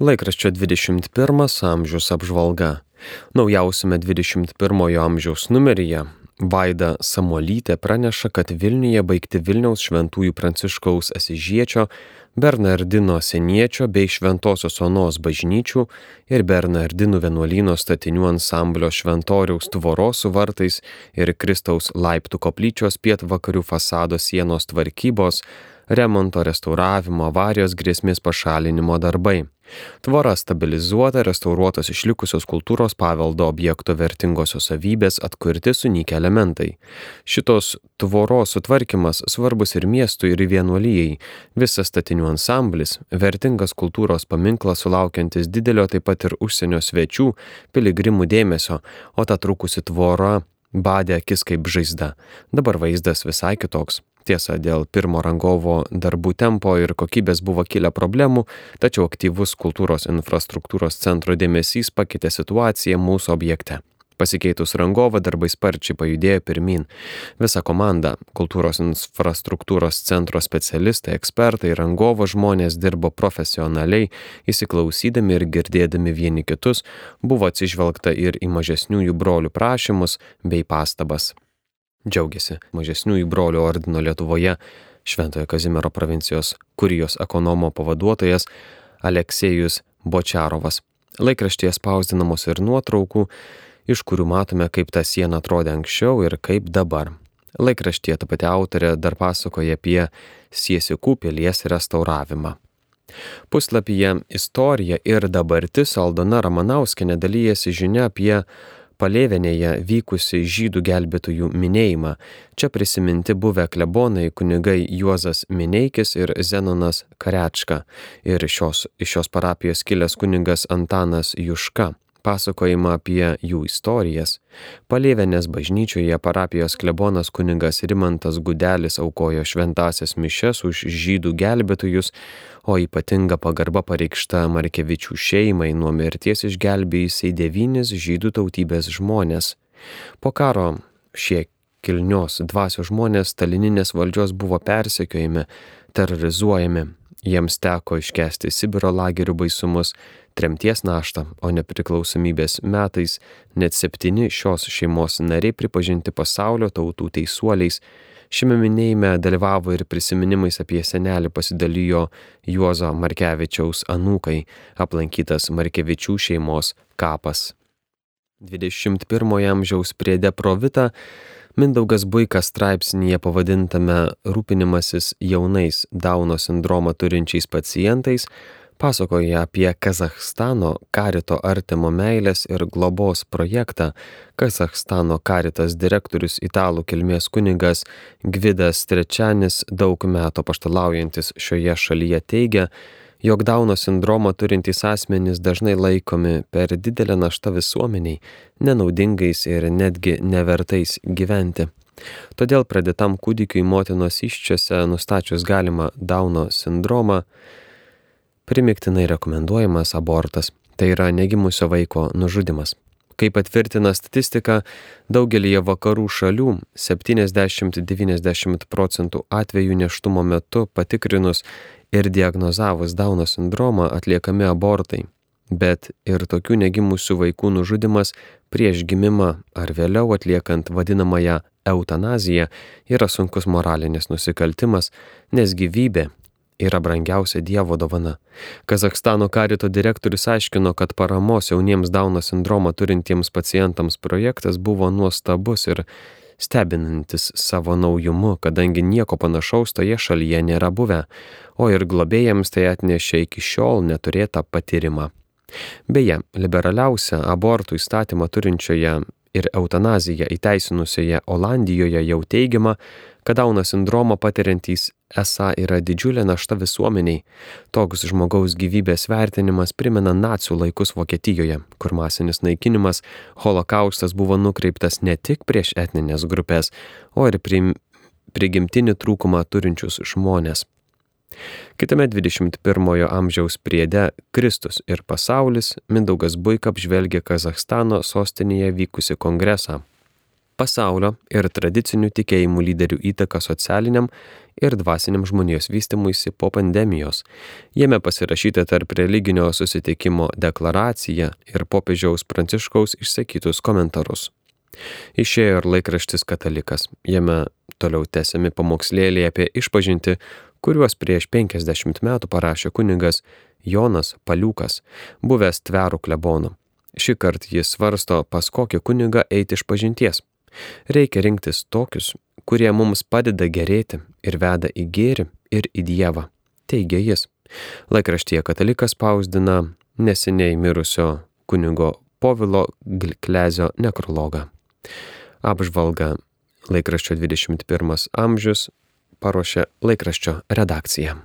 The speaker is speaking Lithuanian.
Laikraščio 21 amžiaus apžvalga. Naujausiame 21 amžiaus numeryje Vaida Samuolytė praneša, kad Vilniuje baigti Vilniaus šventųjų Pranciškaus Asižiečio, Bernardino Seniečio bei Šventosios Onos bažnyčių ir Bernardinų vienuolyno statinių ansamblio Šventoriaus tvoros su vartais ir Kristaus laiptų koplyčios pietvakarių fasado sienos tvarkybos, remonto, restauravimo, avarijos grėsmės pašalinimo darbai. Tvora stabilizuota, restauruotos išlikusios kultūros paveldo objekto vertingosios savybės, atkurti sunykę elementai. Šitos tvoros sutvarkymas svarbus ir miestui, ir vienuolyjei. Visas statinių ansamblis, vertingas kultūros paminklas sulaukiantis didelio taip pat ir užsienio svečių, piligrimų dėmesio, o ta trukusi tvora badė akis kaip žaizda. Dabar vaizdas visai kitoks. Tiesa, dėl pirmo rangovo darbų tempo ir kokybės buvo kilę problemų, tačiau aktyvus kultūros infrastruktūros centro dėmesys pakeitė situaciją mūsų objekte. Pasikeitus rangovą darbai sparčiai pajudėjo pirmin. Visa komanda - kultūros infrastruktūros centro specialistai, ekspertai, rangovo žmonės dirbo profesionaliai, įsiklausydami ir girdėdami vieni kitus, buvo atsižvelgta ir į mažesniųjų brolių prašymus bei pastabas. Džiaugiasi mažesniųjų brolių ordino Lietuvoje Šventojo Kazimiero provincijos kurijos ekonomo pavaduotojas Aleksėjus Bočiarovas. Laikraštyje spausdinamos ir nuotraukų, iš kurių matome, kaip ta siena atrodė anksčiau ir kaip dabar. Laikraštyje ta pati autorė dar pasakoja apie Siesikų pilies restauravimą. Puslapyje Istorija ir dabartis Aldona Ramanauskinė dalyjasi žinia apie Palėvenėje vykusi žydų gelbėtojų minėjimą. Čia prisiminti buvę klebonai kunigai Juozas Mineikis ir Zenonas Karečka ir šios, iš šios parapijos kilęs kunigas Antanas Juška pasakojimą apie jų istorijas. Palėvenės bažnyčioje parapijos klebonas kuningas Rimantas Gudelis aukojo šventasias mišes už žydų gelbėtojus, o ypatinga pagarba pareikšta Markevičių šeimai nuo mirties išgelbėjusiai devynis žydų tautybės žmonės. Po karo šie kilnios dvasios žmonės stalininės valdžios buvo persekiojami, terrorizuojami, jiems teko iškesti Sibiro lagerių baisumus, tremties naštą, o nepriklausomybės metais net septyni šios šeimos nariai pripažinti pasaulio tautų teisuoliais. Šiame minėjime dalyvavo ir prisiminimais apie senelį pasidalijo Juozo Markevičiaus anūkai, aplankytas Markevičių šeimos kapas. 21 amžiaus priede Provita Mindaugas Buikas straipsnėje pavadintame Rūpinimasis jaunais Dauno sindromą turinčiais pacientais pasakoja apie Kazahstano karito artimo meilės ir globos projektą. Kazahstano karitas direktorius italų kilmės kunigas Gvidas Trečianis daug metų paštalaujantis šioje šalyje teigia, jog Dauno sindromą turintys asmenys dažnai laikomi per didelę naštą visuomeniai, nenaudingais ir netgi nevertais gyventi. Todėl pradėtam kūdikiui motinos iščiose nustačius galimą Dauno sindromą, primiktinai rekomenduojamas abortas, tai yra negimusio vaiko nužudimas. Kaip patvirtina statistika, daugelį vakarų šalių 70-90 procentų atvejų neštumo metu patikrinus ir diagnozavus Dauno sindromą atliekami abortai, bet ir tokių negimusių vaikų nužudimas prieš gimimą ar vėliau atliekant vadinamąją eutanaziją yra sunkus moralinis nusikaltimas, nes gyvybė yra brangiausia Dievo dovana. Kazakstano karito direktorius aiškino, kad paramos jauniems Dauno sindromą turintiems pacientams projektas buvo nuostabus ir stebinantis savo naujumu, kadangi nieko panašaus toje šalyje nėra buvę, o ir globėjams tai atnešė iki šiol neturėtą patyrimą. Beje, liberaliausia abortų įstatymą turinčioje ir eutanaziją įteisinusioje Olandijoje jau teigiama, kad Dauno sindromą patiriantys esą yra didžiulė našta visuomeniai. Toks žmogaus gyvybės vertinimas primena nacijų laikus Vokietijoje, kur masinis naikinimas, holokaustas buvo nukreiptas ne tik prieš etninės grupės, o ir prim, prigimtinį trūkumą turinčius žmonės. Kitame 21-ojo amžiaus priede Kristus ir pasaulis Mindaugas Buik apžvelgia Kazahstano sostinėje vykusi kongresą. pasaulio ir tradicinių tikėjimų lyderių įtaka socialiniam ir dvasiniam žmonijos vystimuisi po pandemijos. Jame pasirašyta tarp religinio susitikimo deklaracija ir popiežiaus pranciškaus išsakytus komentarus. Išėjo ir laikraštis katalikas. Jame toliau tęsiami pamokslėliai apie išpažinti, kuriuos prieš 50 metų parašė kunigas Jonas Paliukas, buvęs tverų klebonu. Šį kartą jis svarsto, pas kokį kunigą eiti iš pažinties. Reikia rinktis tokius, kurie mums padeda gerėti ir veda į gėrį ir į Dievą, teigia jis. Laikraštyje katalikas spausdina neseniai mirusio kunigo Povilo Klezio nekrologą. Apžvalga laikraščio 21 amžius paruošė laikraščio redakcija.